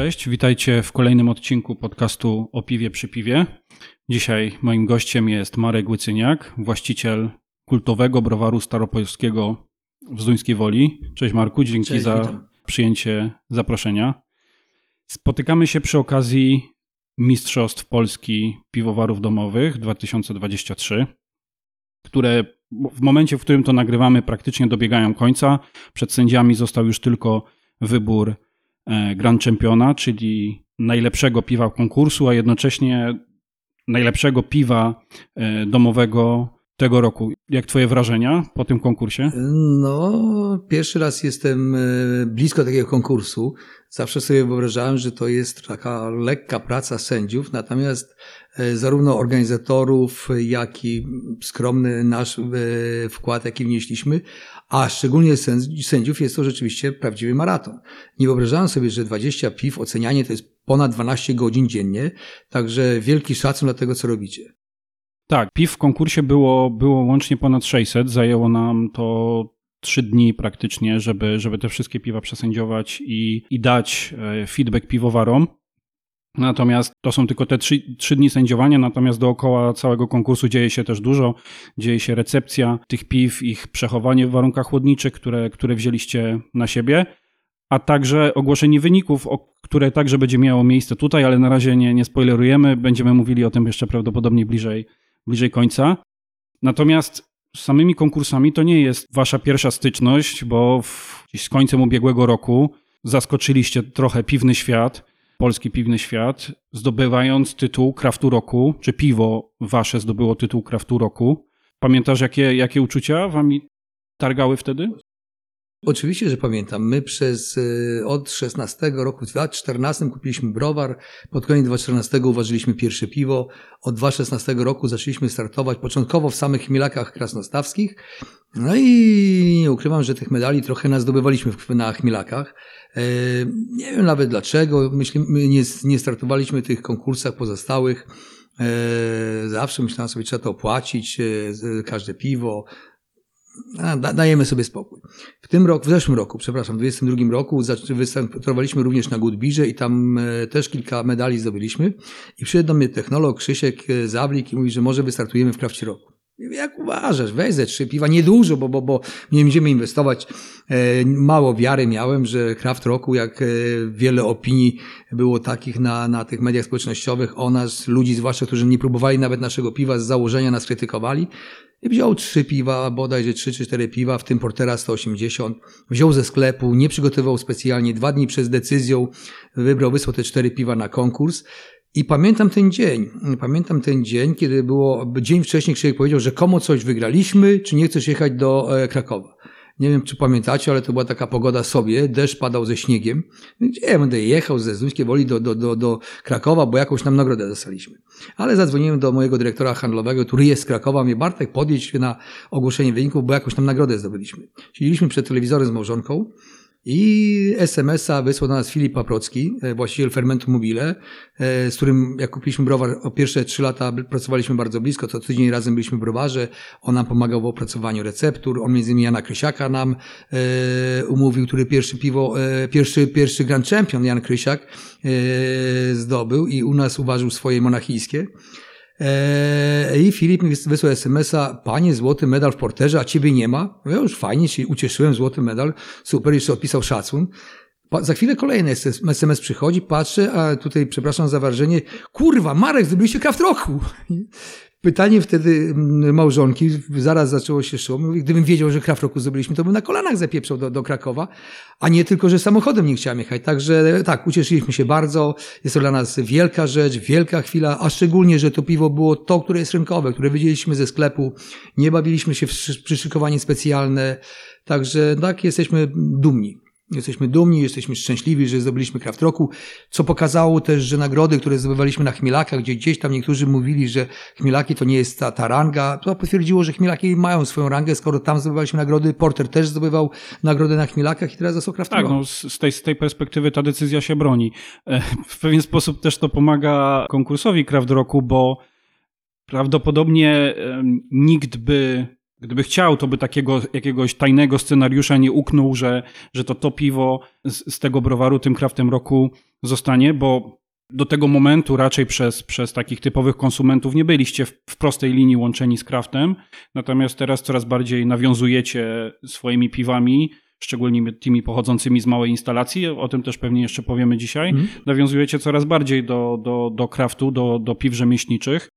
Cześć, witajcie w kolejnym odcinku podcastu o piwie przy piwie. Dzisiaj moim gościem jest Marek Łycyniak, właściciel kultowego browaru staropolskiego w Zduńskiej Woli. Cześć Marku, dzięki Cześć, za witam. przyjęcie zaproszenia. Spotykamy się przy okazji Mistrzostw Polski Piwowarów Domowych 2023, które w momencie, w którym to nagrywamy, praktycznie dobiegają końca. Przed sędziami został już tylko wybór Grand Championa, czyli najlepszego piwa konkursu, a jednocześnie najlepszego piwa e, domowego tego roku. Jak Twoje wrażenia po tym konkursie? No, pierwszy raz jestem e, blisko takiego konkursu. Zawsze sobie wyobrażałem, że to jest taka lekka praca sędziów, natomiast e, zarówno organizatorów, jak i skromny nasz e, wkład, jaki wnieśliśmy, a szczególnie sędzi- sędziów jest to rzeczywiście prawdziwy maraton. Nie wyobrażałem sobie, że 20 piw, ocenianie to jest ponad 12 godzin dziennie, także wielki szacun dla tego, co robicie. Tak, piw w konkursie było, było łącznie ponad 600. Zajęło nam to trzy dni praktycznie, żeby, żeby te wszystkie piwa przesędziować i, i dać e, feedback piwowarom. Natomiast to są tylko te trzy, trzy dni sędziowania, natomiast dookoła całego konkursu dzieje się też dużo. Dzieje się recepcja tych piw, ich przechowanie w warunkach chłodniczych, które, które wzięliście na siebie, a także ogłoszenie wyników, które także będzie miało miejsce tutaj, ale na razie nie, nie spoilerujemy. Będziemy mówili o tym jeszcze prawdopodobnie bliżej, bliżej końca. Natomiast z samymi konkursami to nie jest wasza pierwsza styczność, bo w, z końcem ubiegłego roku zaskoczyliście trochę piwny świat, polski piwny świat, zdobywając tytuł Kraftu Roku, czy piwo wasze zdobyło tytuł Kraftu Roku. Pamiętasz, jakie, jakie uczucia wami targały wtedy? Oczywiście, że pamiętam. My przez y, od 16 roku, w 2014 kupiliśmy browar, pod koniec 2014 uważyliśmy pierwsze piwo. Od 2016 roku zaczęliśmy startować początkowo w samych chmielakach krasnostawskich. No i nie ukrywam, że tych medali trochę nas zdobywaliśmy w- na chmielakach. E, Nie wiem nawet dlaczego. Myślę, my nie, nie startowaliśmy w tych konkursach pozostałych. E, Zawsze myślałem sobie, trzeba to opłacić, e, każde piwo. Dajemy sobie spokój. W tym roku, w zeszłym roku, przepraszam, w 2022 roku wystartowaliśmy również na Goodbirze i tam e, też kilka medali zdobyliśmy. I przyszedł do mnie technolog Krzysiek e, Zawlik i mówi, że może wystartujemy w Krafcie Roku. Jak uważasz, weź ze trzy piwa, niedużo, bo, bo, bo nie będziemy inwestować. E, mało wiary miałem, że Kraft Roku, jak e, wiele opinii było takich na, na tych mediach społecznościowych o nas, ludzi zwłaszcza, którzy nie próbowali nawet naszego piwa, z założenia nas krytykowali. Wziął trzy piwa, bodajże trzy czy cztery piwa, w tym Portera 180. Wziął ze sklepu, nie przygotował specjalnie, dwa dni przed decyzją wybrał, wysłał te cztery piwa na konkurs. I pamiętam ten dzień, pamiętam ten dzień, kiedy było, dzień wcześniej Krzysiek powiedział, że komu coś wygraliśmy, czy nie chcesz jechać do e, Krakowa. Nie wiem, czy pamiętacie, ale to była taka pogoda sobie, deszcz padał ze śniegiem. Gdzie ja będę jechał ze Zduńskiej Woli do, do, do, do Krakowa, bo jakąś tam nagrodę dostaliśmy. Ale zadzwoniłem do mojego dyrektora handlowego, który jest z Krakowa, mnie Bartek podjedź na ogłoszenie wyników, bo jakąś tam nagrodę zdobyliśmy. Siedzieliśmy przed telewizorem z małżonką i SMS-a wysłał do nas Filip Paprocki, e, właściciel Fermentu Mobile, e, z którym jak kupiliśmy browar, o pierwsze trzy lata pracowaliśmy bardzo blisko, to tydzień razem byliśmy w browarze, on nam pomagał w opracowaniu receptur, on między innymi Jana Krysiaka nam e, umówił, który pierwszy piwo, pierwszy, pierwszy Grand Champion Jan Krysiak zdobył i u nas uważał swoje monachijskie. Eee, I Filip mi wys- wysłał SMS-a, panie, złoty medal w porterze, a ciebie nie ma? Ja już fajnie się ucieszyłem, złoty medal, super, jeszcze odpisał szacun. Za chwilę kolejny SMS przychodzi, patrzę, a tutaj, przepraszam za wrażenie, kurwa, Marek, zdobyliście kraft roku. Pytanie wtedy mm, małżonki, zaraz zaczęło się szum. Gdybym wiedział, że kraft roku zdobyliśmy, to bym na kolanach zapieprzał do, do Krakowa, a nie tylko, że samochodem nie chciałem jechać. Także tak, ucieszyliśmy się bardzo. Jest to dla nas wielka rzecz, wielka chwila, a szczególnie, że to piwo było to, które jest rynkowe, które wydzieliśmy ze sklepu. Nie bawiliśmy się w szy- przyszykowanie specjalne. Także tak, jesteśmy dumni. Jesteśmy dumni, jesteśmy szczęśliwi, że zdobyliśmy Kraft Roku, co pokazało też, że nagrody, które zdobywaliśmy na Chmielakach, gdzie gdzieś tam niektórzy mówili, że Chmielaki to nie jest ta, ta ranga, to potwierdziło, że Chmielaki mają swoją rangę, skoro tam zdobywaliśmy nagrody, Porter też zdobywał nagrodę na Chmielakach i teraz został Kraft Tak, no, z, tej, z tej perspektywy ta decyzja się broni. E, W pewien sposób też to pomaga konkursowi Kraft Roku, bo prawdopodobnie nikt by Gdyby chciał, to by takiego jakiegoś tajnego scenariusza nie uknął, że, że to to piwo z, z tego browaru tym kraftem roku zostanie, bo do tego momentu raczej przez, przez takich typowych konsumentów nie byliście w, w prostej linii łączeni z kraftem, natomiast teraz coraz bardziej nawiązujecie swoimi piwami, szczególnie tymi pochodzącymi z małej instalacji, o tym też pewnie jeszcze powiemy dzisiaj, mm. nawiązujecie coraz bardziej do, do, do kraftu, do, do piw rzemieślniczych,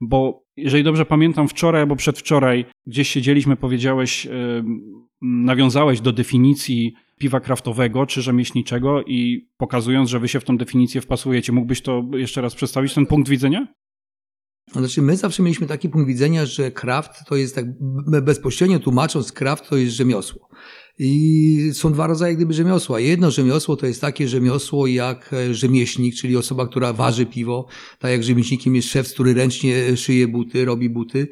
bo jeżeli dobrze pamiętam, wczoraj albo przedwczoraj gdzieś siedzieliśmy, powiedziałeś, nawiązałeś do definicji piwa kraftowego czy rzemieślniczego i pokazując, że wy się w tą definicję wpasujecie, mógłbyś to jeszcze raz przedstawić, ten punkt widzenia? Znaczy, my zawsze mieliśmy taki punkt widzenia, że kraft to jest tak bezpośrednio tłumacząc, kraft to jest rzemiosło. I są dwa rodzaje gdyby rzemiosła. Jedno rzemiosło to jest takie rzemiosło jak e, rzemieślnik, czyli osoba, która waży piwo, tak jak rzemieślnikiem jest szef, który ręcznie szyje buty, robi buty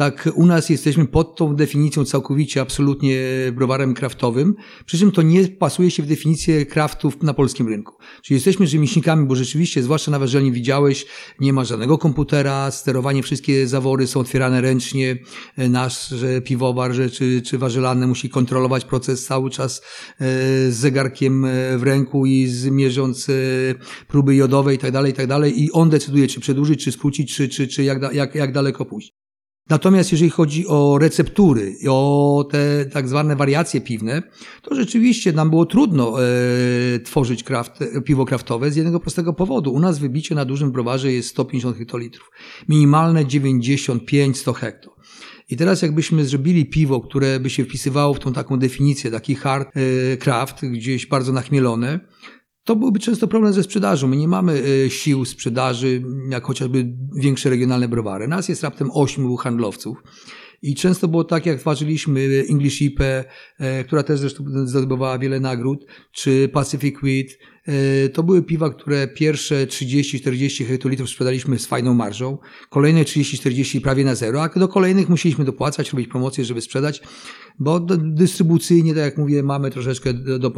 tak u nas jesteśmy pod tą definicją całkowicie, absolutnie browarem kraftowym, przy czym to nie pasuje się w definicję kraftów na polskim rynku. Czyli jesteśmy rzemieślnikami, bo rzeczywiście, zwłaszcza na warzelni widziałeś, nie ma żadnego komputera, sterowanie, wszystkie zawory są otwierane ręcznie, nasz piwowar czy, czy warzelany musi kontrolować proces cały czas e, z zegarkiem e, w ręku i zmierząc e, próby jodowe i tak dalej, i tak dalej i on decyduje, czy przedłużyć, czy skrócić, czy, czy, czy jak, jak, jak daleko pójść. Natomiast jeżeli chodzi o receptury, o te tak zwane wariacje piwne, to rzeczywiście nam było trudno e, tworzyć kraft, piwo kraftowe z jednego prostego powodu. U nas wybicie na dużym browarze jest 150 hektolitrów. Minimalne 95-100 hekto. I teraz jakbyśmy zrobili piwo, które by się wpisywało w tą taką definicję, taki hard e, craft, gdzieś bardzo nachmielone, to byłby często problem ze sprzedażą. My nie mamy e, sił sprzedaży, jak chociażby większe regionalne browary. Nas jest raptem ośmiu handlowców. I często było tak, jak ważyliśmy English IPA, e, która też zresztą zdobywała wiele nagród, czy Pacific Wheat. E, to były piwa, które pierwsze 30-40 hektolitrów sprzedaliśmy z fajną marżą, kolejne 30-40 prawie na zero, a do kolejnych musieliśmy dopłacać, robić promocje, żeby sprzedać, bo dystrybucyjnie, tak jak mówię, mamy troszeczkę do, do,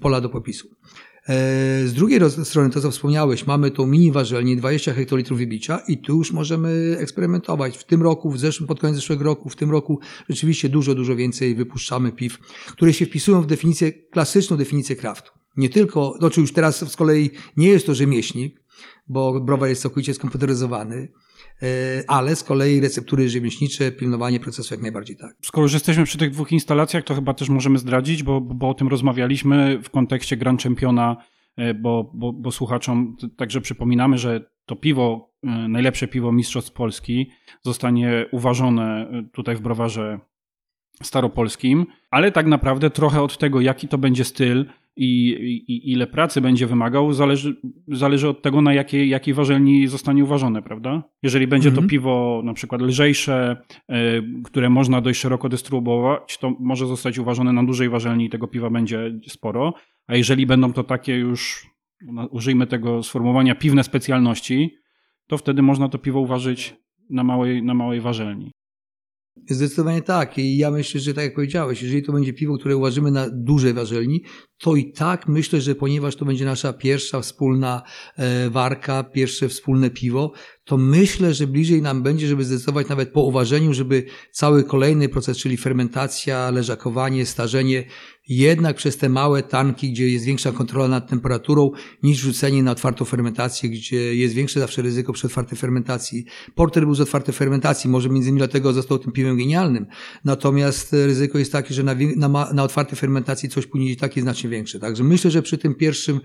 pola do popisu. E, z drugiej strony, to co wspomniałeś, mamy tą mini warzelnię, 20 hektolitrów wybicia i tu już możemy eksperymentować. W tym roku, w zeszłym, pod koniec zeszłego roku, w tym roku rzeczywiście dużo, dużo więcej wypuszczamy piw, które się wpisują w definicję, klasyczną definicję kraftu. Nie tylko, znaczy już teraz z kolei nie jest to rzemieślnik, bo browar jest całkowicie skomputeryzowany, E, ale z kolei receptury rzemieślnicze, pilnowanie procesu jak najbardziej tak. Skoro już jesteśmy przy tych dwóch instalacjach, to chyba też możemy zdradzić, bo, bo o tym rozmawialiśmy w kontekście Grand Championa, e, bo, bo, bo słuchaczom także przypominamy, że to piwo, e, najlepsze piwo Mistrzostw Polski zostanie uważone tutaj w browarze staropolskim, ale tak naprawdę trochę od tego, jaki to będzie styl, i, i, ile pracy będzie wymagał, zależy, zależy od tego, na jakiej, jakiej warzelni zostanie uważone, prawda? Jeżeli będzie to mhm. piwo na przykład lżejsze, y, które można dość szeroko dystrybuować, to może zostać uważone na dużej warzelni i tego piwa będzie sporo. A jeżeli będą to takie już, no, użyjmy tego sformułowania, piwne specjalności, to wtedy można to piwo uważać na małej, na małej warzelni. Zdecydowanie tak. I ja myślę, że tak jak powiedziałeś, jeżeli to będzie piwo, które uważamy na dużej warzelni, to i tak myślę, że ponieważ to będzie nasza pierwsza wspólna e, warka, pierwsze wspólne piwo, to myślę, że bliżej nam będzie, żeby zdecydować nawet po uważeniu, żeby cały kolejny proces, czyli fermentacja, leżakowanie, starzenie, jednak przez te małe tanki, gdzie jest większa kontrola nad temperaturą, niż rzucenie na otwartą fermentację, gdzie jest większe zawsze ryzyko przy otwartej fermentacji. Porter był z otwartej fermentacji, może między innymi dlatego został tym piwem genialnym. Natomiast ryzyko jest takie, że na, na, na otwartej fermentacji coś później takie znacznie większe. Także myślę, że przy tym pierwszym,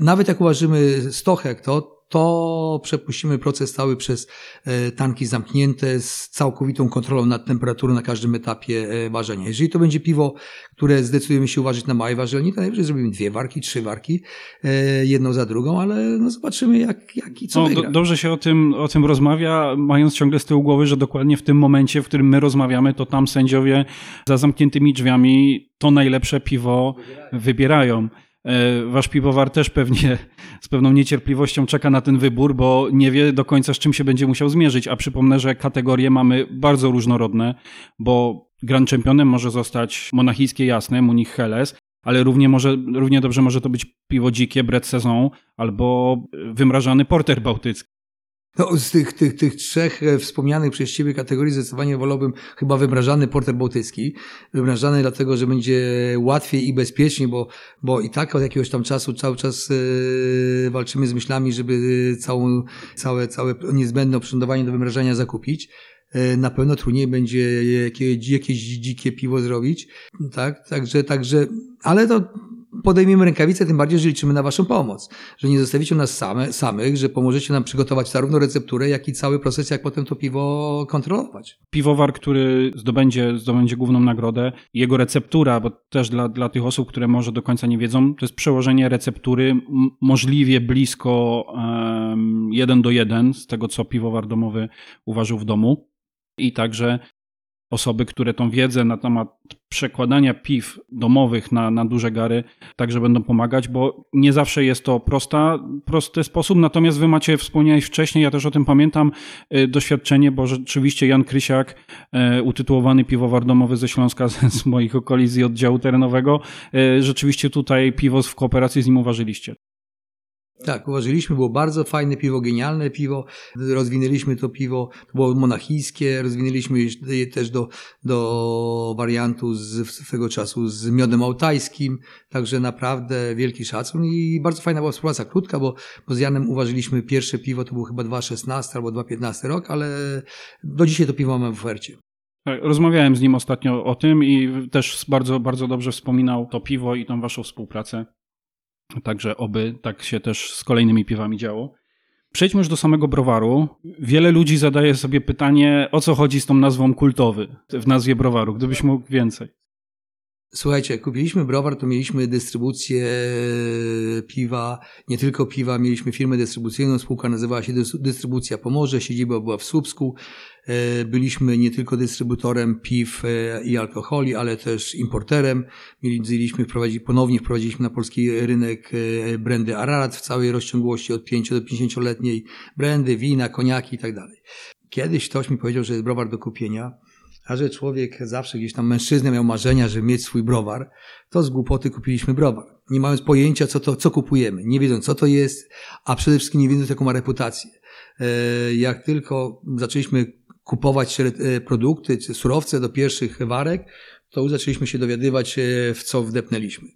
nawet jak uważamy 100 hekto, to przepuścimy proces cały przez e, tanki zamknięte z całkowitą kontrolą nad temperaturą na każdym etapie e, ważenia. Jeżeli to będzie piwo, które zdecydujemy się uważać na małej warzelni, to najwyżej zrobimy dwie warki, trzy warki, e, jedną za drugą, ale no zobaczymy jak, jak i co no, do, Dobrze się o tym, o tym rozmawia, mając ciągle z tyłu głowy, że dokładnie w tym momencie, w którym my rozmawiamy, to tam sędziowie za zamkniętymi drzwiami to najlepsze piwo wybierają. wybierają. E, wasz piwowar też pewnie z pewną niecierpliwością czeka na ten wybór, bo nie wie do końca z czym się będzie musiał zmierzyć. A przypomnę, że kategorie mamy bardzo różnorodne, bo Grand Championem może zostać monachijskie jasne, Munich Helles, ale równie, może, równie dobrze może to być piwo dzikie, Brett Saison albo wymrażany porter bałtycki. No, z tych, tych, tych trzech e, wspomnianych przez Ciebie kategorii zdecydowanie wolałbym chyba wymrażany porter bałtycki. Wymrażany dlatego, że będzie łatwiej i bezpieczniej, bo, bo i tak od jakiegoś tam czasu cały czas yy, walczymy z myślami, żeby całą, całe, całe niezbędne oprzędowanie do wymrażania zakupić na pewno trudniej będzie jakieś, jakieś dzikie piwo zrobić, tak, także, także, ale to podejmiemy rękawice, tym bardziej, że liczymy na Waszą pomoc. Że nie zostawicie nas same, samych, że pomożecie nam przygotować zarówno recepturę, jak i cały proces, jak potem to piwo kontrolować. Piwowar, który zdobędzie, zdobędzie główną nagrodę, jego receptura, bo też dla, dla tych osób, które może do końca nie wiedzą, to jest przełożenie receptury możliwie blisko um, jeden do jeden z tego, co piwowar domowy uważał w domu. I także osoby, które tą wiedzę na temat przekładania piw domowych na, na duże gary także będą pomagać, bo nie zawsze jest to prosta, prosty sposób, natomiast wy macie, wspomniałeś wcześniej, ja też o tym pamiętam, y, doświadczenie, bo rzeczywiście Jan Krysiak, y, utytułowany piwowar domowy ze Śląska, z moich okolic i oddziału terenowego, y, rzeczywiście tutaj piwo w kooperacji z nim uważyliście. Tak, uważaliśmy, było bardzo fajne piwo, genialne piwo. Rozwinęliśmy to piwo, to było monachijskie, rozwinęliśmy je też do, do wariantu z swego czasu z miodem altajskim, także naprawdę wielki szacun i bardzo fajna była współpraca, krótka, bo, bo z Janem uważaliśmy pierwsze piwo, to było chyba 2,16 albo 2,15 rok, ale do dzisiaj to piwo mamy w ofercie. Tak, rozmawiałem z nim ostatnio o tym i też bardzo, bardzo dobrze wspominał to piwo i tą waszą współpracę. Także oby tak się też z kolejnymi piwami działo. Przejdźmy już do samego browaru. Wiele ludzi zadaje sobie pytanie, o co chodzi z tą nazwą kultowy w nazwie browaru, gdybyś mógł więcej. Słuchajcie, jak kupiliśmy browar, to mieliśmy dystrybucję e, piwa, nie tylko piwa, mieliśmy firmę dystrybucyjną, spółka nazywała się Dystrybucja Pomorze, siedziba była w Słupsku. E, byliśmy nie tylko dystrybutorem piw e, i alkoholi, ale też importerem. Mieliśmy wprowadzić, ponownie wprowadziliśmy na polski rynek brandy Ararat w całej rozciągłości od 5 do 50-letniej, brandy, wina, koniaki i tak dalej. Kiedyś ktoś mi powiedział, że jest browar do kupienia a że człowiek zawsze gdzieś tam mężczyzna miał marzenia, żeby mieć swój browar, to z głupoty kupiliśmy browar. Nie mając pojęcia, co, to, co kupujemy, nie wiedząc, co to jest, a przede wszystkim nie wiedząc, jaką ma reputację. E, jak tylko zaczęliśmy kupować e, produkty, czy surowce do pierwszych warek, to już zaczęliśmy się dowiadywać, e, w co wdepnęliśmy.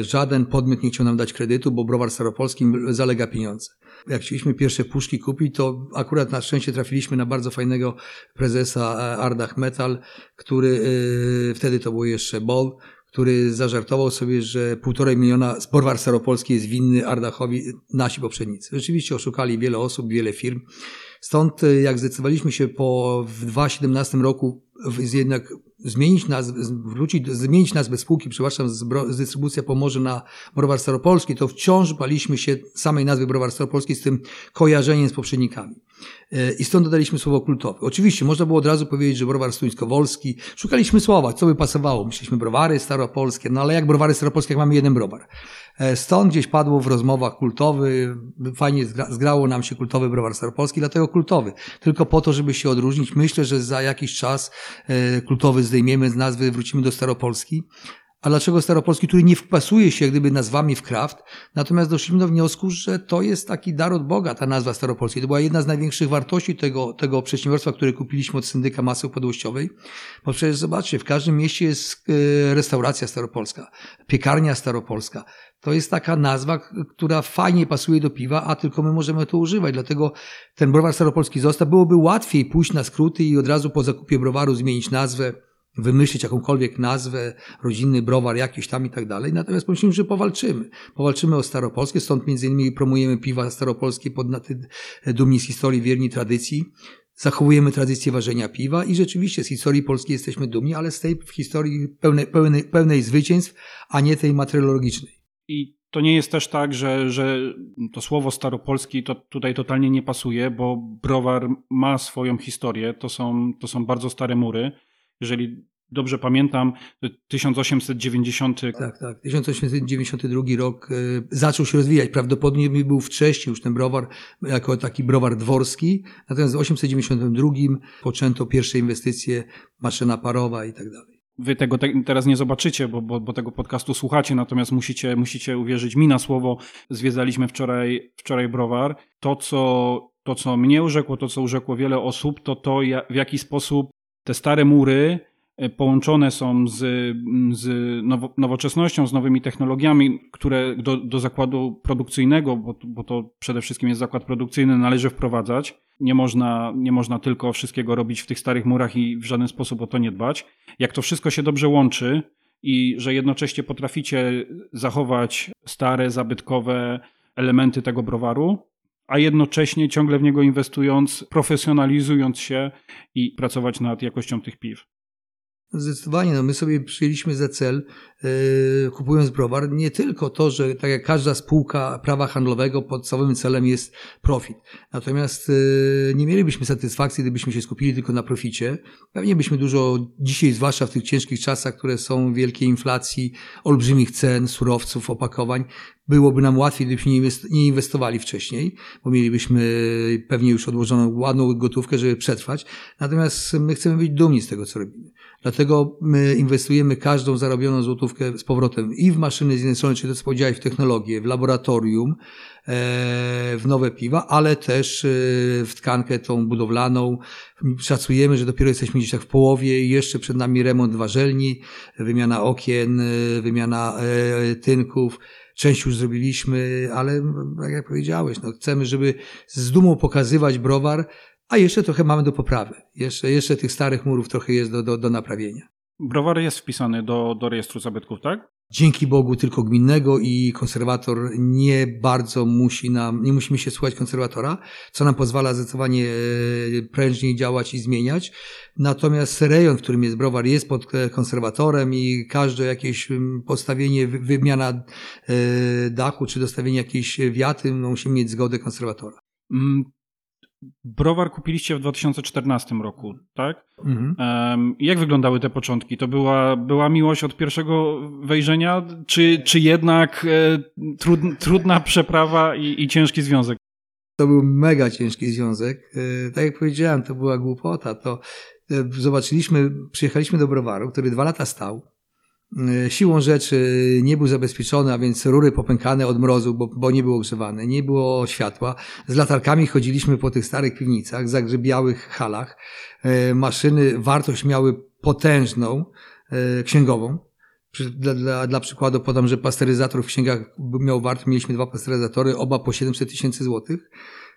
Żaden podmiot nie chciał nam dać kredytu, bo browar staropolski zalega pieniądze. Jak chcieliśmy pierwsze puszki kupić, to akurat na szczęście trafiliśmy na bardzo fajnego prezesa e, Ardach Metal, który e, wtedy to był jeszcze Bol, który zażartował sobie, że półtorej miliona Borwar Staropolski jest winny Ardachowi nasi poprzednicy. Rzeczywiście oszukali wiele osób, wiele firm. Stąd e, jak zdecydowaliśmy się po w 2017 roku jednak zmienić nazwę, wrócić, zmienić nazwę spółki, przepraszam, z, z dystrybucja pomoże na Browar Staropolski, to wciąż baliśmy się samej nazwy Browar Staropolski z tym kojarzeniem z poprzednikami. E, I stąd dodaliśmy słowo kultowe. Oczywiście można było od razu powiedzieć, że browar stuńsko-wolski. Szukaliśmy słowa, co by pasowało. Myśleliśmy browary staropolskie, no ale jak browary staropolskie, jak mamy jeden browar. E, stąd gdzieś padło w rozmowach kultowy, fajnie zgrało nam się kultowy browar staropolski, dlatego kultowy. Tylko po to, żeby się odróżnić. Myślę, że za jakiś czas e, kultowy zdejmiemy z nazwy, wrócimy do staropolski. A dlaczego staropolski, który nie wpasuje się jak gdyby nazwami w kraft? Natomiast doszliśmy do wniosku, że to jest taki dar od Boga, ta nazwa staropolskiej. To była jedna z największych wartości tego, tego przedsiębiorstwa, które kupiliśmy od syndyka masy upadłościowej. Bo przecież zobaczcie, w każdym mieście jest e, restauracja staropolska, piekarnia staropolska. To jest taka nazwa, która fajnie pasuje do piwa, a tylko my możemy to używać. Dlatego ten browar staropolski został. Byłoby łatwiej pójść na skróty i od razu po zakupie browaru zmienić nazwę, wymyślić jakąkolwiek nazwę, rodzinny browar jakiś tam i tak dalej. Natomiast pomyślimy, że powalczymy. Powalczymy o staropolskie, stąd między innymi promujemy piwa staropolskie pod dumni z historii, wierni tradycji. Zachowujemy tradycję ważenia piwa i rzeczywiście z historii polskiej jesteśmy dumni, ale z tej historii pełnej, pełnej, pełnej zwycięstw, a nie tej materiologicznej. I to nie jest też tak, że, że to słowo staropolski to tutaj totalnie nie pasuje, bo browar ma swoją historię. To są, to są bardzo stare mury. Jeżeli dobrze pamiętam, 1890. Tak, tak. 1892 rok y, zaczął się rozwijać. Prawdopodobnie był wcześniej już ten browar jako taki browar dworski. Natomiast w 1892 poczęto pierwsze inwestycje, maszyna parowa i tak dalej. Wy tego te, teraz nie zobaczycie, bo, bo, bo, tego podcastu słuchacie, natomiast musicie, musicie uwierzyć mi na słowo. Zwiedzaliśmy wczoraj, wczoraj browar. To, co to, co mnie urzekło, to, co urzekło wiele osób, to to, w jaki sposób te stare mury e, połączone są z, z nowoczesnością, z nowymi technologiami, które do, do zakładu produkcyjnego, bo, bo to przede wszystkim jest zakład produkcyjny, należy wprowadzać. Nie można, nie można tylko wszystkiego robić w tych starych murach i w żaden sposób o to nie dbać. Jak to wszystko się dobrze łączy i że jednocześnie potraficie zachować stare, zabytkowe elementy tego browaru, a jednocześnie ciągle w niego inwestując, profesjonalizując się i pracować nad jakością tych piw. Zdecydowanie, no my sobie przyjęliśmy za cel, yy, kupując browar, nie tylko to, że tak jak każda spółka prawa handlowego, podstawowym celem jest profit. Natomiast yy, nie mielibyśmy satysfakcji, gdybyśmy się skupili tylko na proficie. Pewnie byśmy dużo, dzisiaj zwłaszcza w tych ciężkich czasach, które są wielkiej inflacji, olbrzymich cen, surowców, opakowań, byłoby nam łatwiej, gdybyśmy nie inwestowali wcześniej, bo mielibyśmy pewnie już odłożoną ładną gotówkę, żeby przetrwać. Natomiast my chcemy być dumni z tego, co robimy. Dlatego my inwestujemy każdą zarobioną złotówkę z powrotem i w maszyny z jednej strony, czyli to co powiedziałeś, w technologię, w laboratorium, e, w nowe piwa, ale też e, w tkankę tą budowlaną. Szacujemy, że dopiero jesteśmy gdzieś tak w połowie, jeszcze przed nami remont warzelni, wymiana okien, e, wymiana tynków, część już zrobiliśmy, ale tak jak powiedziałeś, no chcemy, żeby z dumą pokazywać browar, a jeszcze trochę mamy do poprawy. Jeszcze, jeszcze tych starych murów trochę jest do, do, do naprawienia. Browar jest wpisany do, do rejestru zabytków, tak? Dzięki Bogu tylko gminnego i konserwator nie bardzo musi nam, nie musimy się słuchać konserwatora, co nam pozwala zdecydowanie e, prężniej działać i zmieniać. Natomiast rejon, w którym jest browar, jest pod konserwatorem i każde jakieś postawienie, wymiana e, dachu czy dostawienie jakiejś wiaty, no, musimy mieć zgodę konserwatora. Browar kupiliście w 2014 roku, tak? Mhm. Um, jak wyglądały te początki? To była, była miłość od pierwszego wejrzenia, czy, czy jednak e, trud, trudna przeprawa i, i ciężki związek? To był mega ciężki związek. E, tak jak powiedziałem, to była głupota. To e, zobaczyliśmy, przyjechaliśmy do browaru, który dwa lata stał. E, siłą rzeczy nie był zabezpieczony, a więc rury popękane od mrozu, bo, bo nie było ogrzewane, nie było światła. Z latarkami chodziliśmy po tych starych piwnicach, zagrzebiałych halach. E, maszyny wartość miały potężną, e, księgową. Dla, dla, dla przykładu podam, że pasteryzator w księgach miał wartość, mieliśmy dwa pasteryzatory, oba po 700 tysięcy złotych.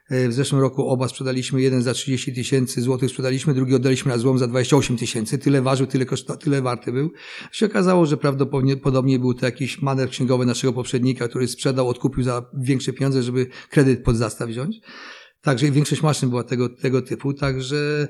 E, w zeszłym roku oba sprzedaliśmy, jeden za 30 tysięcy złotych sprzedaliśmy, drugi oddaliśmy na złom za 28 tysięcy. Tyle ważył, tyle, koszta, tyle warty był. Się okazało, że prawdopodobnie był to jakiś manewr księgowy naszego poprzednika, który sprzedał, odkupił za większe pieniądze, żeby kredyt pod zastaw wziąć. Także większość maszyn była tego, tego typu, także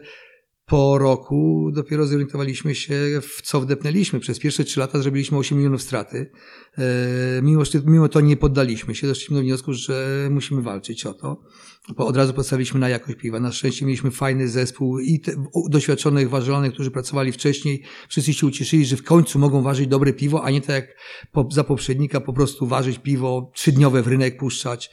po roku dopiero zorientowaliśmy się, w co wdepnęliśmy. Przez pierwsze trzy lata zrobiliśmy 8 milionów straty. E, mimo, mimo to nie poddaliśmy się, doszliśmy do wniosku, że musimy walczyć o to. Bo od razu postawiliśmy na jakość piwa. Na szczęście mieliśmy fajny zespół i te, doświadczonych warzylanych, którzy pracowali wcześniej. Wszyscy się ucieszyli, że w końcu mogą ważyć dobre piwo, a nie tak jak po, za poprzednika po prostu ważyć piwo, trzydniowe w rynek puszczać.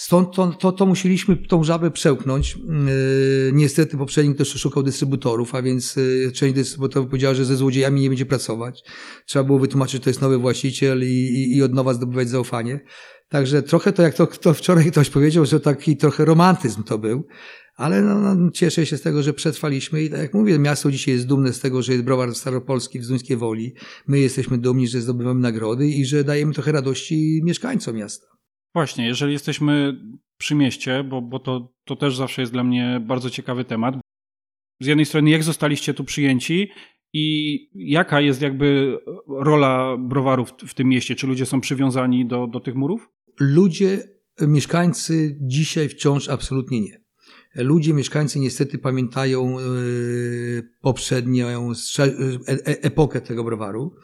Stąd to, to, to musieliśmy tą żabę przełknąć. Yy, niestety poprzednik też szukał dystrybutorów, a więc yy, część dystrybutorów powiedziała, że ze złodziejami nie będzie pracować. Trzeba było wytłumaczyć, że to jest nowy właściciel i, i, i od nowa zdobywać zaufanie. Także trochę to, jak to, to wczoraj ktoś powiedział, że taki trochę romantyzm to był. Ale no, no, cieszę się z tego, że przetrwaliśmy i tak jak mówię, miasto dzisiaj jest dumne z tego, że jest browar staropolski w Zduńskiej Woli. My jesteśmy dumni, że zdobywamy nagrody i że dajemy trochę radości mieszkańcom miasta. Właśnie, jeżeli jesteśmy przy mieście, bo, bo to, to też zawsze jest dla mnie bardzo ciekawy temat. Z jednej strony, jak zostaliście tu przyjęci i jaka jest jakby rola browarów w tym mieście? Czy ludzie są przywiązani do, do tych murów? Ludzie, mieszkańcy dzisiaj wciąż absolutnie nie. Ludzie, mieszkańcy niestety pamiętają e, poprzednią e, e, epokę tego browaru.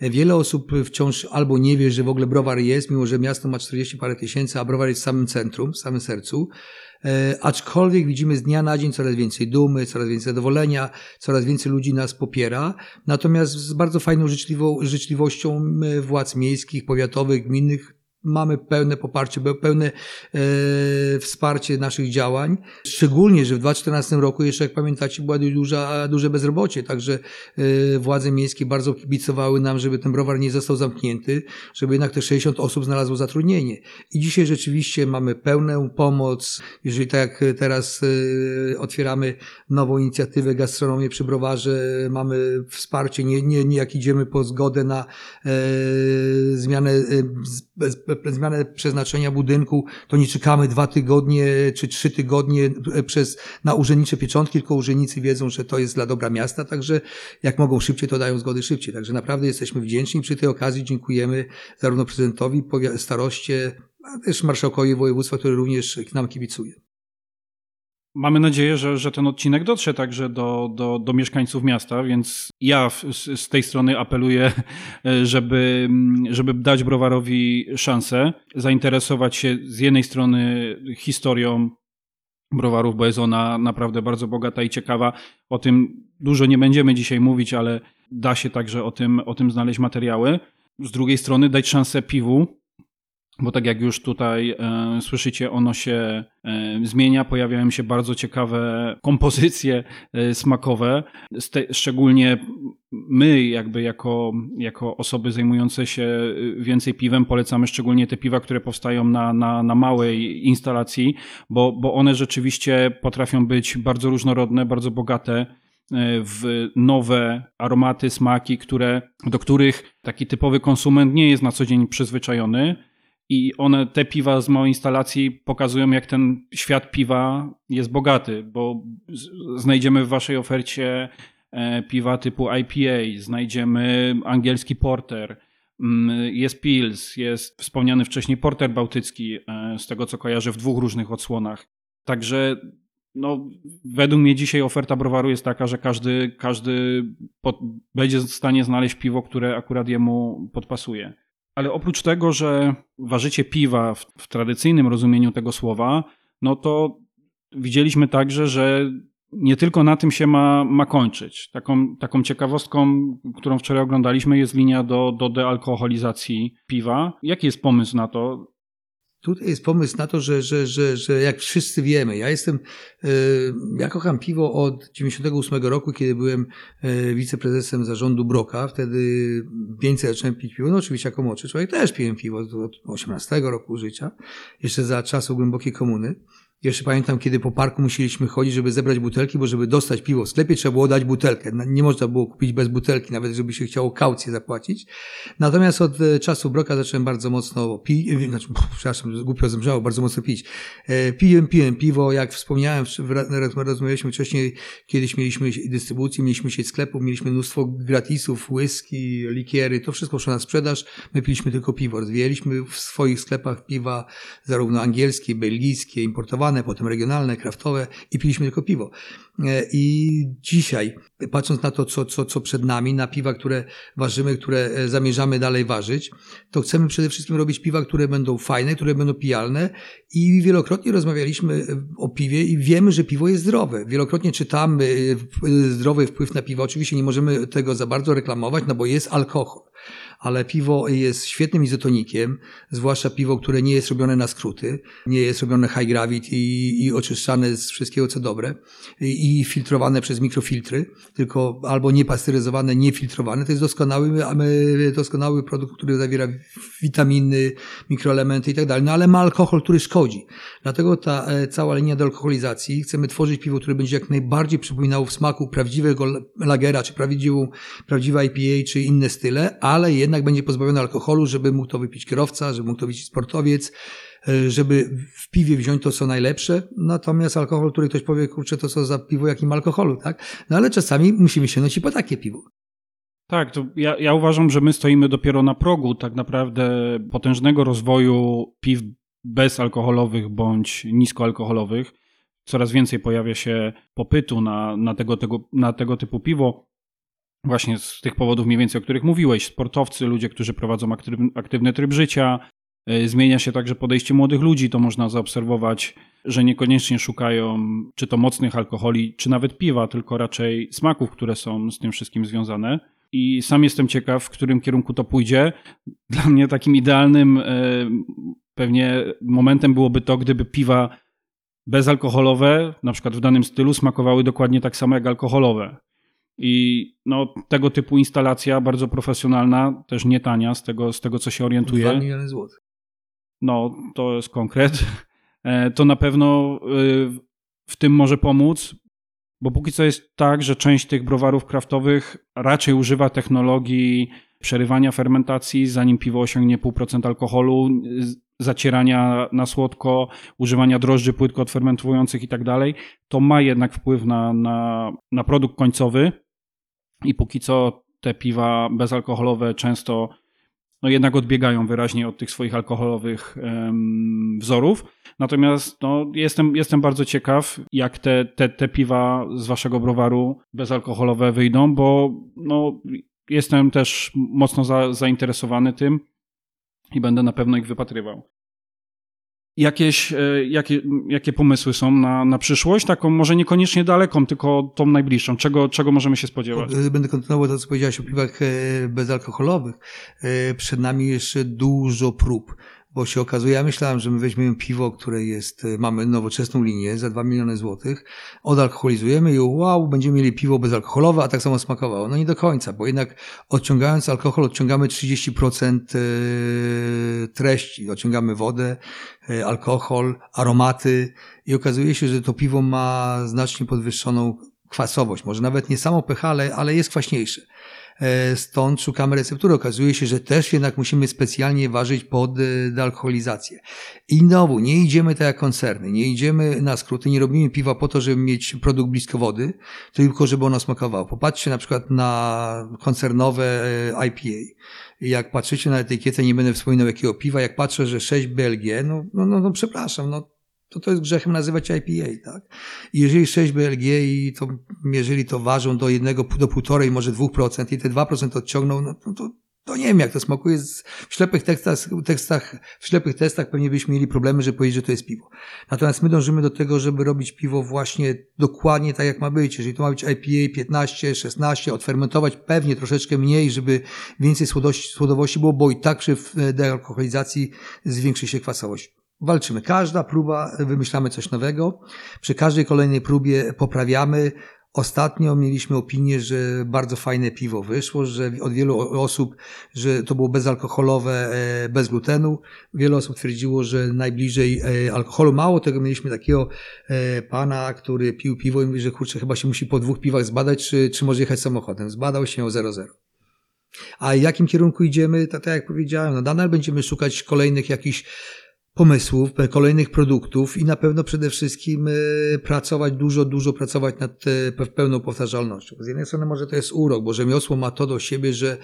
Wiele osób wciąż albo nie wie, że w ogóle browar jest, mimo że miasto ma 40 parę tysięcy, a browar jest w samym centrum, w samym sercu. E, aczkolwiek widzimy z dnia na dzień coraz więcej dumy, coraz więcej zadowolenia, coraz więcej ludzi nas popiera. Natomiast z bardzo fajną życzliwością władz miejskich, powiatowych, gminnych mamy pełne poparcie, pełne e, wsparcie naszych działań. Szczególnie, że w 2014 roku jeszcze, jak pamiętacie, była duża, duże bezrobocie, także e, władze miejskie bardzo kibicowały nam, żeby ten browar nie został zamknięty, żeby jednak te 60 osób znalazło zatrudnienie. I dzisiaj rzeczywiście mamy pełną pomoc. Jeżeli tak jak teraz e, otwieramy nową inicjatywę gastronomię przy browarze, mamy wsparcie, nie, nie, nie jak idziemy po zgodę na e, zmianę e, zmianę przeznaczenia budynku, to nie czekamy dwa tygodnie czy trzy tygodnie przez, na urzędnicze pieczątki, tylko urzędnicy wiedzą, że to jest dla dobra miasta, także jak mogą szybciej, to dają zgody szybciej. Także naprawdę jesteśmy wdzięczni. Przy tej okazji dziękujemy zarówno prezydentowi, staroście, a też marszałkowi województwa, który również nam kibicuje. Mamy nadzieję, że, że ten odcinek dotrze także do, do, do mieszkańców miasta, więc ja z, z tej strony apeluję, żeby, żeby dać browarowi szansę, zainteresować się z jednej strony historią browarów, bo jest ona naprawdę bardzo bogata i ciekawa. O tym dużo nie będziemy dzisiaj mówić, ale da się także o tym, o tym znaleźć materiały. Z drugiej strony dać szansę piwu, bo tak jak już tutaj e, słyszycie, ono się e, zmienia, pojawiają się bardzo ciekawe kompozycje e, smakowe. Szczególnie my, jakby jako, jako osoby zajmujące się e, więcej piwem, polecamy szczególnie te piwa, które powstają na, na, na małej instalacji, bo, bo one rzeczywiście potrafią być bardzo różnorodne, bardzo bogate e, w nowe aromaty, smaki, które, do których taki typowy konsument nie jest na co dzień przyzwyczajony i one, te piwa z małej instalacji pokazują, jak ten świat piwa jest bogaty, bo znajdziemy w waszej ofercie e, piwa typu IPA, znajdziemy angielski porter, mm, jest Pils, jest wspomniany wcześniej porter bałtycki, e, z tego co kojarzę, w dwóch różnych odsłonach. Także no, według mnie dzisiaj oferta browaru jest taka, że każdy, każdy pod, będzie w stanie znaleźć piwo, które akurat jemu podpasuje. Ale oprócz tego, że ważycie piwa w, w tradycyjnym rozumieniu tego słowa, no to widzieliśmy także, że nie tylko na tym się ma, ma kończyć. Taką, taką ciekawostką, którą wczoraj oglądaliśmy, jest linia do, do dealkoholizacji piwa. Jaki jest pomysł na to? Tutaj jest pomysł na to, że, że, że, że jak wszyscy wiemy, ja jestem, e, ja kocham piwo od 98 roku, kiedy byłem e, wiceprezesem zarządu Broka, wtedy więcej zacząłem pić piwo, no oczywiście jako młodszy człowiek też piłem piwo od 18 roku życia, jeszcze za czasów głębokiej komuny. Jeszcze pamiętam, kiedy po parku musieliśmy chodzić, żeby zebrać butelki, bo żeby dostać piwo w sklepie, trzeba było dać butelkę. Nie można było kupić bez butelki, nawet żeby się chciało kaucję zapłacić. Natomiast od e, czasu broka zacząłem bardzo mocno pić, e, znaczy, przepraszam, głupio zemrzało, bardzo mocno pić. E, piłem, piłem piwo, jak wspomniałem, rozmawialiśmy wcześniej, kiedyś mieliśmy dystrybucję, mieliśmy sieć sklepów, mieliśmy mnóstwo gratisów, whisky, likiery, to wszystko szło na sprzedaż. My piliśmy tylko piwo. Rozwijaliśmy w swoich sklepach piwa zarówno angielskie, belgijskie, importowane, potem regionalne, kraftowe i piliśmy tylko piwo. E, I dzisiaj, patrząc na to, co, co, co przed nami, na piwa, które ważymy, które e, zamierzamy dalej ważyć, to chcemy przede wszystkim robić piwa, które będą fajne, które będą pijalne i wielokrotnie rozmawialiśmy e, o piwie i wiemy, że piwo jest zdrowe. Wielokrotnie czytamy zdrowy wpływ na piwo. Oczywiście nie możemy tego za bardzo reklamować, no bo jest alkohol ale piwo jest świetnym izotonikiem, zwłaszcza piwo, które nie jest robione na skróty, nie jest robione high gravity i, i oczyszczane z wszystkiego, co dobre i, i filtrowane przez mikrofiltry, tylko albo niepasteryzowane, niefiltrowane. To jest doskonały, doskonały produkt, który zawiera witaminy, mikroelementy i tak dalej, no ale ma alkohol, który szkodzi. Dlatego ta e, cała linia do alkoholizacji, chcemy tworzyć piwo, które będzie jak najbardziej przypominało w smaku prawdziwego lagera, czy prawdziwą, prawdziwe IPA, czy inne style, ale jednak będzie pozbawiony alkoholu, żeby mógł to wypić kierowca, żeby mógł to wypić sportowiec, e, żeby w piwie wziąć to, co najlepsze, natomiast alkohol, który ktoś powie, kurczę, to co za piwo, jakim alkoholu, tak? No ale czasami musimy się nosić po takie piwo. Tak, to ja, ja uważam, że my stoimy dopiero na progu tak naprawdę potężnego rozwoju piw bezalkoholowych bądź niskoalkoholowych. Coraz więcej pojawia się popytu na, na, tego, tego, na tego typu piwo. Właśnie z tych powodów mniej więcej, o których mówiłeś. Sportowcy, ludzie, którzy prowadzą aktywny tryb życia. E, zmienia się także podejście młodych ludzi. To można zaobserwować, że niekoniecznie szukają czy to mocnych alkoholi, czy nawet piwa, tylko raczej smaków, które są z tym wszystkim związane. i sam jestem ciekaw, w którym kierunku to pójdzie. Dla mnie takim idealnym e, pewnie momentem byłoby to, gdyby piwa bezalkoholowe, na przykład w danym stylu, smakowały dokładnie tak samo jak alkoholowe. I no, tego typu instalacja, bardzo profesjonalna, też nie tania, z tego, z tego co się orientuję. 2 miliony złotych. No, to jest konkret. E, to na pewno y, w tym może pomóc, bo póki co jest tak, że część tych browarów kraftowych raczej używa technologii przerywania fermentacji, zanim piwo osiągnie 0,5% alkoholu, zacierania na słodko, używania drożdży płytko odfermentowujących i tak dalej. To ma jednak wpływ na, na, na produkt końcowy i póki co te piwa bezalkoholowe często no jednak odbiegają wyraźnie od tych swoich alkoholowych wzorów. Natomiast no, jestem, jestem bardzo ciekaw, jak te, te, te piwa z waszego browaru bezalkoholowe wyjdą, bo no, jestem też mocno za, zainteresowany tym i będę na pewno ich wypatrywał. Jakieś, e, jakie, jakie pomysły są na, na przyszłość? Taką może niekoniecznie daleką, tylko tą najbliższą. Czego, czego możemy się spodziewać? Będę kontynuował to, co powiedziałeś o piwach e, bezalkoholowych. E, przed nami jeszcze dużo prób bo się okazuje, ja myślałem, że my weźmiemy piwo, które jest, y, mamy nowoczesną linię za 2 miliony złotych, odalkoholizujemy i wow, będziemy mieli piwo bezalkoholowe, a tak samo smakowało. No nie do końca, bo jednak odciągając alkohol, odciągamy 30% y, treści, odciągamy wodę, y, alkohol, aromaty i okazuje się, że to piwo ma znacznie podwyższoną kwasowość, może nawet nie samo pH, ale, ale jest kwaśniejsze. E, stąd szukamy receptury. Okazuje się, że też jednak musimy specjalnie ważyć pod e, dealkoholizację. I znowu, nie idziemy tak jak koncerny, nie idziemy na skróty, nie robimy piwa po to, żeby mieć produkt blisko wody, tylko żeby ono smakowało. Popatrzcie na przykład na koncernowe e, IPA. Jak patrzycie na etykietę, nie będę wspominał jakiego piwa, jak patrzę, że 6 BLG, no, no, no, no przepraszam, no to to jest grzechem nazywać IPA, tak? I jeżeli 6 BLG i to, jeżeli to ważą do jednego, do półtorej, może dwóch procent i te dwa procent odciągną, no to, to nie wiem, jak to smakuje. W ślepych tekstach, tekstach, w ślepych testach pewnie byśmy mieli problemy, żeby powiedzieć, że to jest piwo. Natomiast my dążymy do tego, żeby robić piwo właśnie dokładnie tak, jak ma być. Jeżeli to ma być IPA 15, 16, odfermentować pewnie troszeczkę mniej, żeby więcej słodości, słodowości było, bo i tak przy dealkoholizacji zwiększy się kwasowość walczymy. Każda próba wymyślamy coś nowego. Przy każdej kolejnej próbie poprawiamy. Ostatnio mieliśmy opinię, że bardzo fajne piwo wyszło, że od wielu osób, że to było bezalkoholowe, e, bez glutenu. Wiele osób twierdziło, że najbliżej e, alkoholu. Mało tego, mieliśmy takiego e, pana, który pił piwo i mówi, że kurczę, chyba się musi po dwóch piwach zbadać, czy, czy może jechać samochodem. Zbadał się o 0,0. A jakim kierunku idziemy, to tak jak powiedziałem, no nadal będziemy szukać kolejnych jakichś pomysłów, kolejnych produktów i na pewno przede wszystkim e, pracować, dużo, dużo pracować nad e, pełną powtarzalnością. Z jednej strony może to jest urok, bo rzemiosło ma to do siebie, że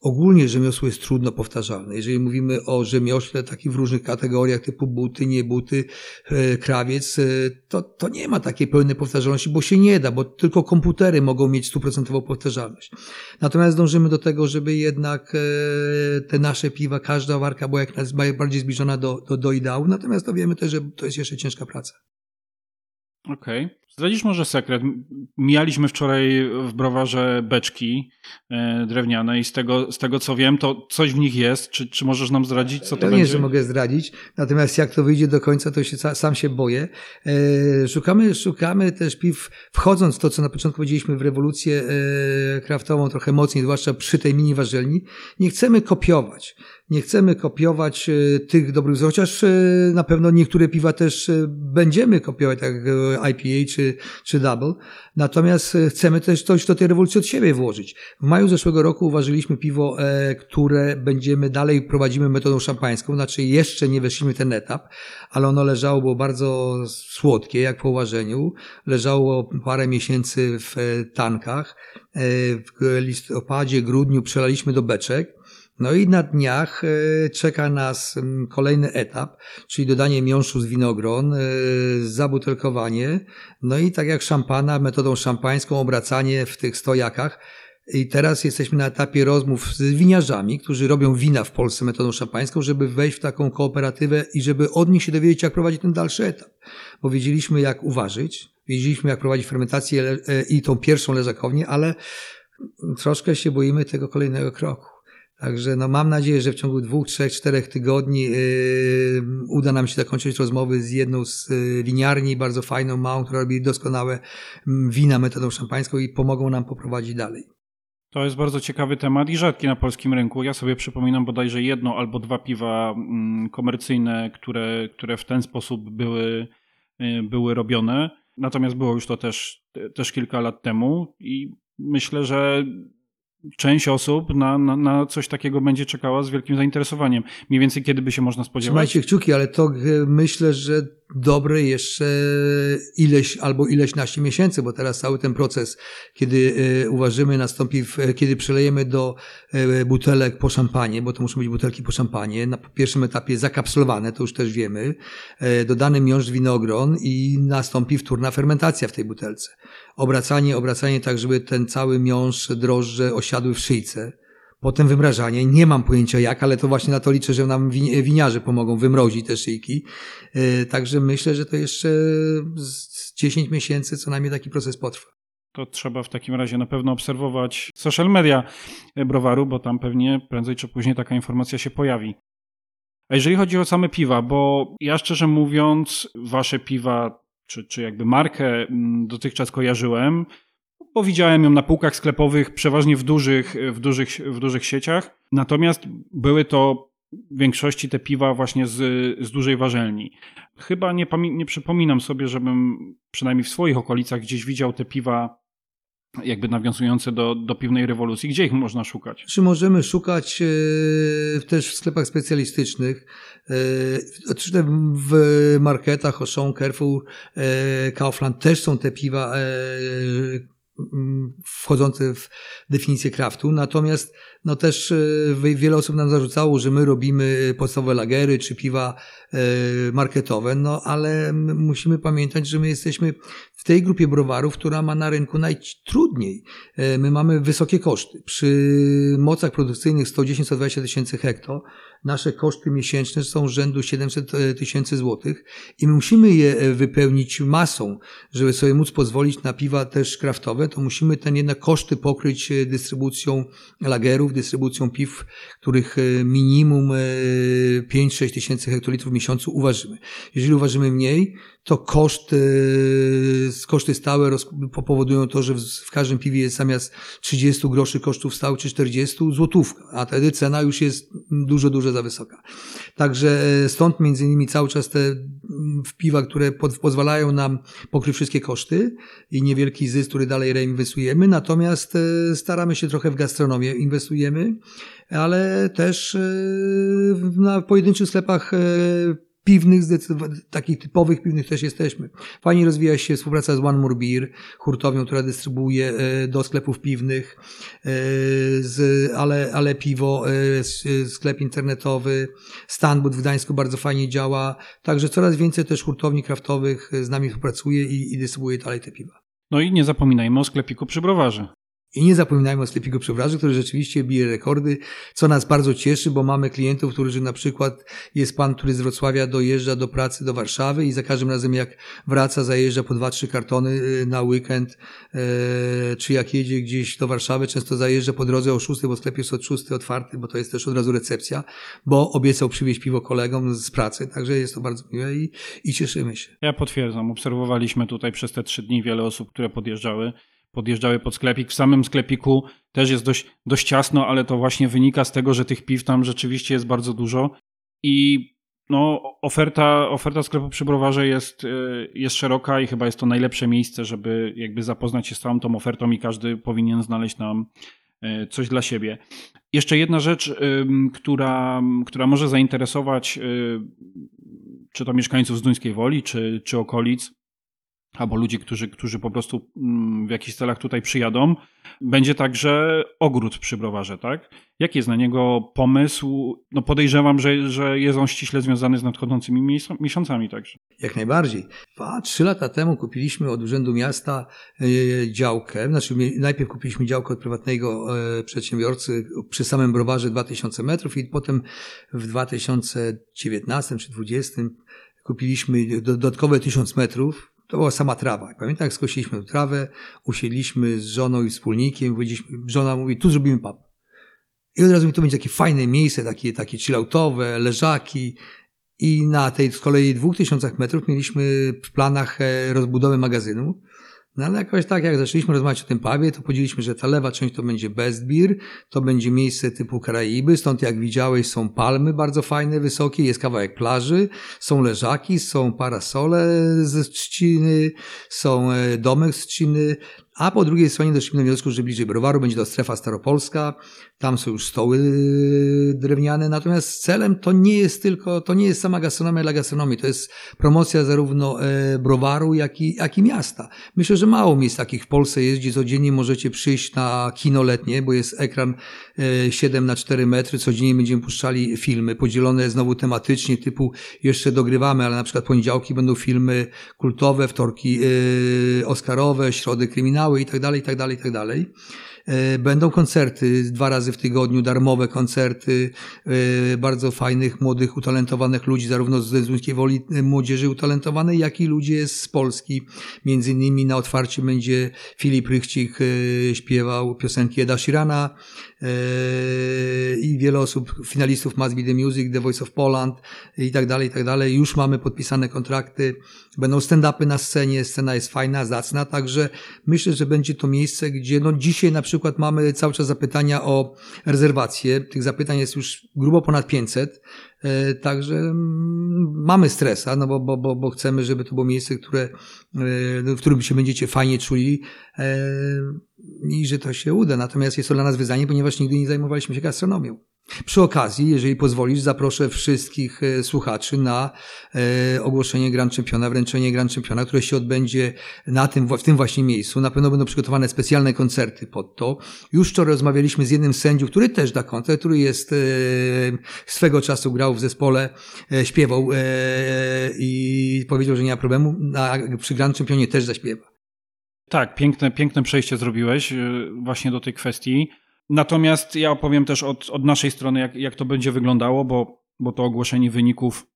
Ogólnie rzemiosło jest trudno powtarzalne. Jeżeli mówimy o rzemiośle takich w różnych kategoriach typu buty, nie buty, e, krawiec, e, to, to nie ma takiej pełnej powtarzalności, bo się nie da, bo tylko komputery mogą mieć stuprocentową powtarzalność. Natomiast dążymy do tego, żeby jednak e, te nasze piwa, każda warka była jak najbardziej zbliżona do, do, do ideału, natomiast to wiemy też, że to jest jeszcze ciężka praca. Okej. Okay. Zdradzisz może sekret. Mijaliśmy wczoraj w browarze beczki e, drewniane i z tego, z tego co wiem, to coś w nich jest. Czy, czy możesz nam zdradzić, co to ja będzie? Nie, że mogę zdradzić. Natomiast jak to wyjdzie do końca, to się, sam się boję. E, szukamy, szukamy też piw, wchodząc w to, co na początku powiedzieliśmy w rewolucję e, kraftową trochę mocniej, zwłaszcza przy tej mini warzelni. Nie chcemy kopiować. Nie chcemy kopiować tych dobrych chociaż na pewno niektóre piwa też będziemy kopiować, tak jak IPA czy, czy Double. Natomiast chcemy też coś do tej rewolucji od siebie włożyć. W maju zeszłego roku uważyliśmy piwo, które będziemy dalej prowadzimy metodą szampańską, znaczy jeszcze nie weszliśmy ten etap, ale ono leżało, było bardzo słodkie, jak po uważeniu. Leżało parę miesięcy w tankach. W listopadzie, grudniu przelaliśmy do beczek no i na dniach e, czeka nas kolejny etap, czyli dodanie miąższu z winogron, e, zabutelkowanie, no i tak jak szampana, metodą szampańską obracanie w tych stojakach. I teraz jesteśmy na etapie rozmów z winiarzami, którzy robią wina w Polsce metodą szampańską, żeby wejść w taką kooperatywę i żeby od nich się dowiedzieć, jak prowadzić ten dalszy etap. Bo wiedzieliśmy, jak uważać, wiedzieliśmy, jak prowadzić fermentację e, i tą pierwszą leżakownię, ale troszkę się boimy tego kolejnego kroku. Także no mam nadzieję, że w ciągu dwóch, trzech, czterech tygodni yy, uda nam się zakończyć rozmowy z jedną z yy, winiarni, bardzo fajną, małą, która robi doskonałe yy, wina metodą szampańską i pomogą nam poprowadzić dalej. To jest bardzo ciekawy temat i rzadki na polskim rynku. Ja sobie przypominam bodajże jedno albo dwa piwa mm, komercyjne, które, które w ten sposób były, y, były robione. Natomiast było już to też, też kilka lat temu i myślę, że część osób na, na, na, coś takiego będzie czekała z wielkim zainteresowaniem. Mniej więcej kiedy by się można spodziewać? Trzymajcie kciuki, ale to e, myślę, że dobre jeszcze ileś albo ileś naście miesięcy, bo teraz cały ten proces, kiedy e, uważymy, nastąpi, w, e, kiedy przelejemy do butelek po szampanie, bo to muszą być butelki po szampanie, na pierwszym etapie zakapsulowane, to już też wiemy, dodany miąższ winogron i nastąpi wtórna fermentacja w tej butelce obracanie, obracanie tak, żeby ten cały miąższ, drożdże osiadły w szyjce. Potem wymrażanie, nie mam pojęcia jak, ale to właśnie na to liczę, że nam winiarze pomogą wymrozić te szyjki. E, także myślę, że to jeszcze z 10 miesięcy co najmniej taki proces potrwa. To trzeba w takim razie na pewno obserwować social media browaru, bo tam pewnie prędzej czy później taka informacja się pojawi. A jeżeli chodzi o same piwa, bo ja szczerze mówiąc, wasze piwa czy, czy jakby markę mm, dotychczas kojarzyłem, bo widziałem ją na półkach sklepowych, przeważnie w dużych, w dużych, w dużych sieciach. Natomiast były to w większości te piwa właśnie z, z dużej warzelni. Chyba nie, nie przypominam sobie, żebym przynajmniej w swoich okolicach gdzieś widział te piwa jakby nawiązujące do, do piwnej rewolucji. Gdzie ich można szukać? Czy możemy szukać e, też w sklepach specjalistycznych, e, w marketach, Auchan, Carrefour, e, Kaufland też są te piwa wchodzące w definicję kraftu. Natomiast no też e, wiele osób nam zarzucało, że my robimy podstawowe lagery czy piwa e, marketowe, no ale musimy pamiętać, że my jesteśmy w tej grupie browarów, która ma na rynku najtrudniej. E, my mamy wysokie koszty. Przy mocach produkcyjnych 110-120 tysięcy hekto nasze koszty miesięczne są rzędu 700 tysięcy złotych i my musimy je wypełnić masą, żeby sobie móc pozwolić na piwa też kraftowe, to musimy ten jednak koszty pokryć dystrybucją lagerów, dystrybucją piw, których e, minimum 5-6 e, tysięcy hektolitrów w miesiącu uważymy. Jeżeli uważymy mniej, to koszt, koszty stałe powodują to, że w każdym piwie jest zamiast 30 groszy kosztów stałych czy 40 złotówka, a wtedy cena już jest dużo, dużo za wysoka. Także e, stąd między innymi cały czas te piwa, które pozwalają nam pokryć wszystkie koszty i niewielki zysk, który dalej reinwestujemy, natomiast staramy się trochę w gastronomię inwestujemy ale też e, na pojedynczych sklepach e, piwnych, takich typowych piwnych też jesteśmy. Fajnie rozwija się współpraca z One More Beer, hurtownią, która dystrybuuje e, do sklepów piwnych, z, ale, ale piwo, sklep internetowy, Stanbud w Gdańsku bardzo fajnie działa, także coraz więcej też hurtowni kraftowych z nami współpracuje i, i dystrybuuje dalej te piwa. No i nie zapominajmy o sklepiku przy browarze. I nie zapominajmy o sklepiku przebraży, który rzeczywiście bije rekordy, co nas bardzo cieszy, bo mamy klientów, którzy na przykład jest pan, który z Wrocławia dojeżdża do pracy do Warszawy i za każdym razem jak wraca, zajeżdża po dwa, trzy kartony y, na weekend, e, czy jak jedzie gdzieś do Warszawy, często zajeżdża po drodze o szóstej, bo sklep jest od szóstej otwarty, bo to jest też od razu recepcja, bo obiecał przywieźć piwo kolegom z pracy, także jest to bardzo miłe i, i cieszymy się. Ja potwierdzam, obserwowaliśmy tutaj przez te trzy dni wiele osób, które podjeżdżały podjeżdżały pod sklepik. W samym sklepiku też jest dość, dość ciasno, ale to właśnie wynika z tego, że tych piw tam rzeczywiście jest bardzo dużo i no, oferta, oferta sklepu przy browarze jest, y, jest szeroka i chyba jest to najlepsze miejsce, żeby jakby zapoznać się z całą tą ofertą i każdy powinien znaleźć tam y, coś dla siebie. Jeszcze jedna rzecz, która, która może zainteresować czy to mieszkańców z Duńskiej Woli, czy, czy okolic, albo ludzi, którzy, którzy po prostu mm, w jakichś celach tutaj przyjadą, będzie także ogród przy browarze, tak? Jaki jest na niego pomysł? No podejrzewam, że, że jest on ściśle związany z nadchodzącymi miesiącami także. Jak najbardziej. Dwa, trzy lata temu kupiliśmy od Urzędu Miasta e, działkę, znaczy najpierw kupiliśmy działkę od prywatnego e, przedsiębiorcy przy samym browarze 2000 metrów i potem w 2019 czy 2020 kupiliśmy dodatkowe 1000 metrów to była sama trawa. Pamiętam, jak skosiliśmy trawę, usiedliśmy z żoną i wspólnikiem, żona mówi, tu zrobimy pub. I od razu mi to będzie takie fajne miejsce, takie, takie chilloutowe, leżaki. I na tej z kolei dwóch tysiącach metrów mieliśmy w planach e, rozbudowę magazynu. No ale jakoś tak, jak zaczęliśmy rozmawiać o tym pubie, to podzieliliśmy, że ta lewa część to będzie Best Beer, to będzie miejsce typu Karaiby, stąd jak widziałeś są palmy bardzo fajne, wysokie, jest kawałek plaży, są leżaki, są parasole ze trzciny, są e, domek z trzciny, a po drugiej stronie doszliśmy do wniosku, że bliżej browaru będzie to strefa staropolska, tam są już stoły drewniane, natomiast celem to nie jest tylko, to nie jest sama gastronomia dla gastronomii, to jest promocja zarówno e, browaru, jak i, jak i miasta. Myślę, że mało miejsc takich w Polsce jest, gdzie codziennie możecie przyjść na kino letnie, bo jest ekran 7 e, na 4 metry, codziennie będziemy puszczali filmy, podzielone znowu tematycznie, typu jeszcze dogrywamy, ale na przykład poniedziałki będą filmy kultowe, wtorki e, oscarowe, środy kryminały i tak dalej, i tak dalej, i tak dalej. E, będą koncerty dwa razy w tygodniu, darmowe koncerty e, bardzo fajnych, młodych, utalentowanych ludzi, zarówno z Zduńskiej Woli e, młodzieży utalentowanej, jak i ludzie z Polski. Między innymi na otwarcie będzie Filip Rychcik śpiewał piosenki Eda Shirana i wiele osób, finalistów Must Be The Music, The Voice of Poland i tak dalej, i tak dalej. Już mamy podpisane kontrakty, będą stand-upy na scenie, scena jest fajna, zacna, także myślę, że będzie to miejsce, gdzie no dzisiaj na przykład mamy cały czas zapytania o rezerwacje. Tych zapytań jest już grubo ponad 500. E, także mm, mamy stresa, no bo, bo, bo, chcemy, żeby to było miejsce, które, e, w którym się będziecie fajnie czuli i że to się uda. Natomiast jest to dla nas wyzwanie, ponieważ nigdy nie zajmowaliśmy się gastronomią. Przy okazji, jeżeli pozwolisz, zaproszę wszystkich e, słuchaczy na e, ogłoszenie Grand Championa, wręczenie Grand Championa, które się odbędzie na tym, w tym właśnie miejscu. Na pewno będą przygotowane specjalne koncerty pod to. Już wczoraj rozmawialiśmy z jednym sędziów, który też da koncert, który jest e, swego czasu grał w zespole, śpiewał i powiedział, że nie ma problemu, a przy Grand Championie też zaśpiewa. Tak, piękne, piękne przejście zrobiłeś właśnie do tej kwestii. Natomiast ja opowiem też od, od naszej strony, jak, jak to będzie wyglądało, bo, bo to ogłoszenie wyników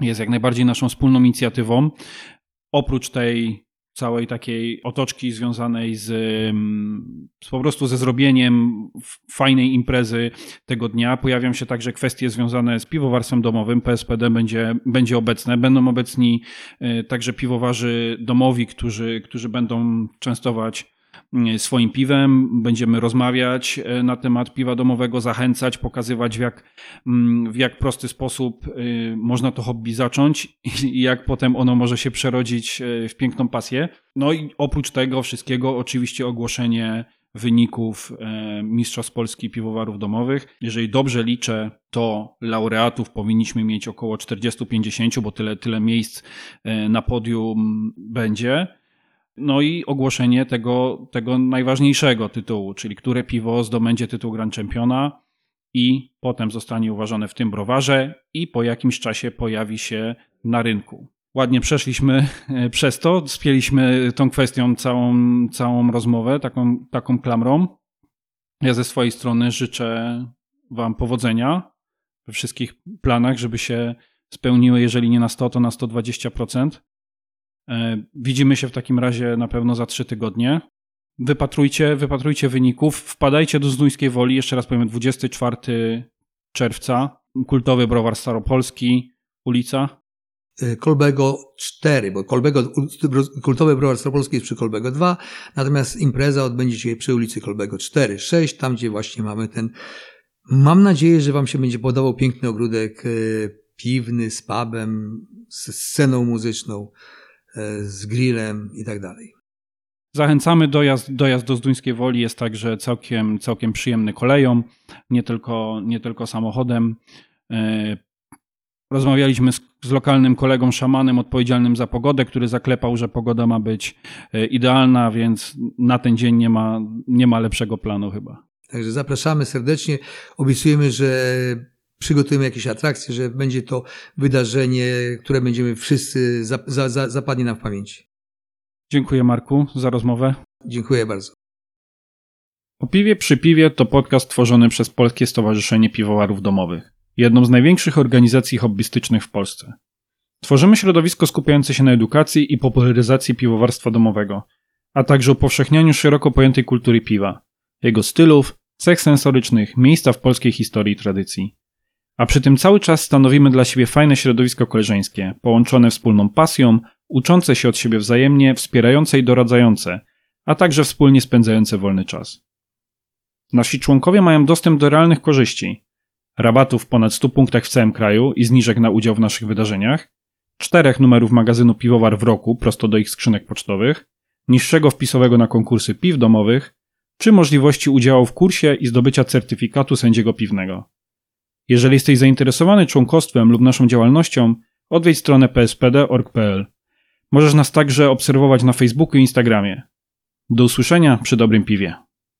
jest jak najbardziej naszą wspólną inicjatywą. Oprócz tej całej takiej otoczki związanej z, z, po prostu ze zrobieniem fajnej imprezy tego dnia. Pojawią się także kwestie związane z piwowarstwem domowym. PSPD będzie, będzie obecne. Będą obecni y, także piwowarzy domowi, którzy, którzy będą częstować swoim piwem, będziemy rozmawiać e, na temat piwa domowego, zachęcać, pokazywać w jak, mm, w jak prosty sposób e, można to hobby zacząć i jak potem ono może się przerodzić w piękną pasję. No i oprócz tego wszystkiego oczywiście ogłoszenie wyników Mistrzostw Polski Piwowarów Domowych. Jeżeli dobrze liczę, to laureatów powinniśmy mieć około 40-50, bo tyle, tyle miejsc na podium będzie. No i ogłoszenie tego, tego najważniejszego tytułu, czyli które piwo zdobędzie tytuł Grand Championa i potem zostanie uważane w tym browarze i po jakimś czasie pojawi się na rynku. Ładnie przeszliśmy e, przez to, spieliśmy tą kwestią całą, całą rozmowę, taką, taką klamrą. Ja ze swojej strony życzę Wam powodzenia we wszystkich planach, żeby się spełniły, jeżeli nie na 100, to na 120%. E, widzimy się w takim razie na pewno za trzy tygodnie. Wypatrujcie, wypatrujcie wyników, wpadajcie do Zduńskiej Woli, jeszcze raz powiem, 24 czerwca, kultowy browar staropolski, ulica. E, Kolbego 4, bo Kolbego, kultowy browar staropolski jest przy Kolbego 2, natomiast impreza odbędzie się przy ulicy Kolbego 4, 6, tam gdzie właśnie mamy ten. Mam nadzieję, że Wam się będzie podobał piękny ogródek e, piwny z pubem, z sceną muzyczną. E, z grillem i tak dalej. Zachęcamy, dojazd, dojazd do Zduńskiej Woli jest także całkiem, całkiem przyjemny koleją, nie tylko, nie tylko samochodem. E, rozmawialiśmy z, z, lokalnym kolegą szamanem odpowiedzialnym za pogodę, który zaklepał, że pogoda ma być e, idealna, więc na ten dzień nie ma, nie ma lepszego planu chyba. Także zapraszamy serdecznie. Obiecujemy, że przygotujemy jakieś atrakcje, że będzie to wydarzenie, które będziemy wszyscy, za, za, za, zapadnie nam w pamięci. Dziękuję Marku za rozmowę. Dziękuję bardzo. O piwie przy piwie to podcast tworzony przez Polskie Stowarzyszenie Piwowarów Domowych, jedną z największych organizacji hobbystycznych w Polsce. Tworzymy środowisko skupiające się na edukacji i popularyzacji piwowarstwa domowego, a także upowszechnianiu szeroko pojętej kultury piwa, jego stylów, cech sensorycznych, miejsca w polskiej historii i tradycji. A przy tym cały czas stanowimy dla siebie fajne środowisko koleżeńskie, połączone wspólną pasją, uczące się od siebie wzajemnie, wspierające i doradzające, a także wspólnie spędzające wolny czas. Nasi członkowie mają dostęp do realnych korzyści, rabatów w ponad 100 punktach w całym kraju i zniżek na udział w naszych wydarzeniach, czterech numerów magazynu Piwowar w roku prosto do ich skrzynek pocztowych, niższego wpisowego na konkursy piw domowych, czy możliwości udziału w kursie i zdobycia certyfikatu sędziego piwnego. Jeżeli jesteś zainteresowany członkostwem lub naszą działalnością, odwiedź stronę pspd.org.pl. Możesz nas także obserwować na Facebooku i Instagramie. Do usłyszenia przy dobrym piwie.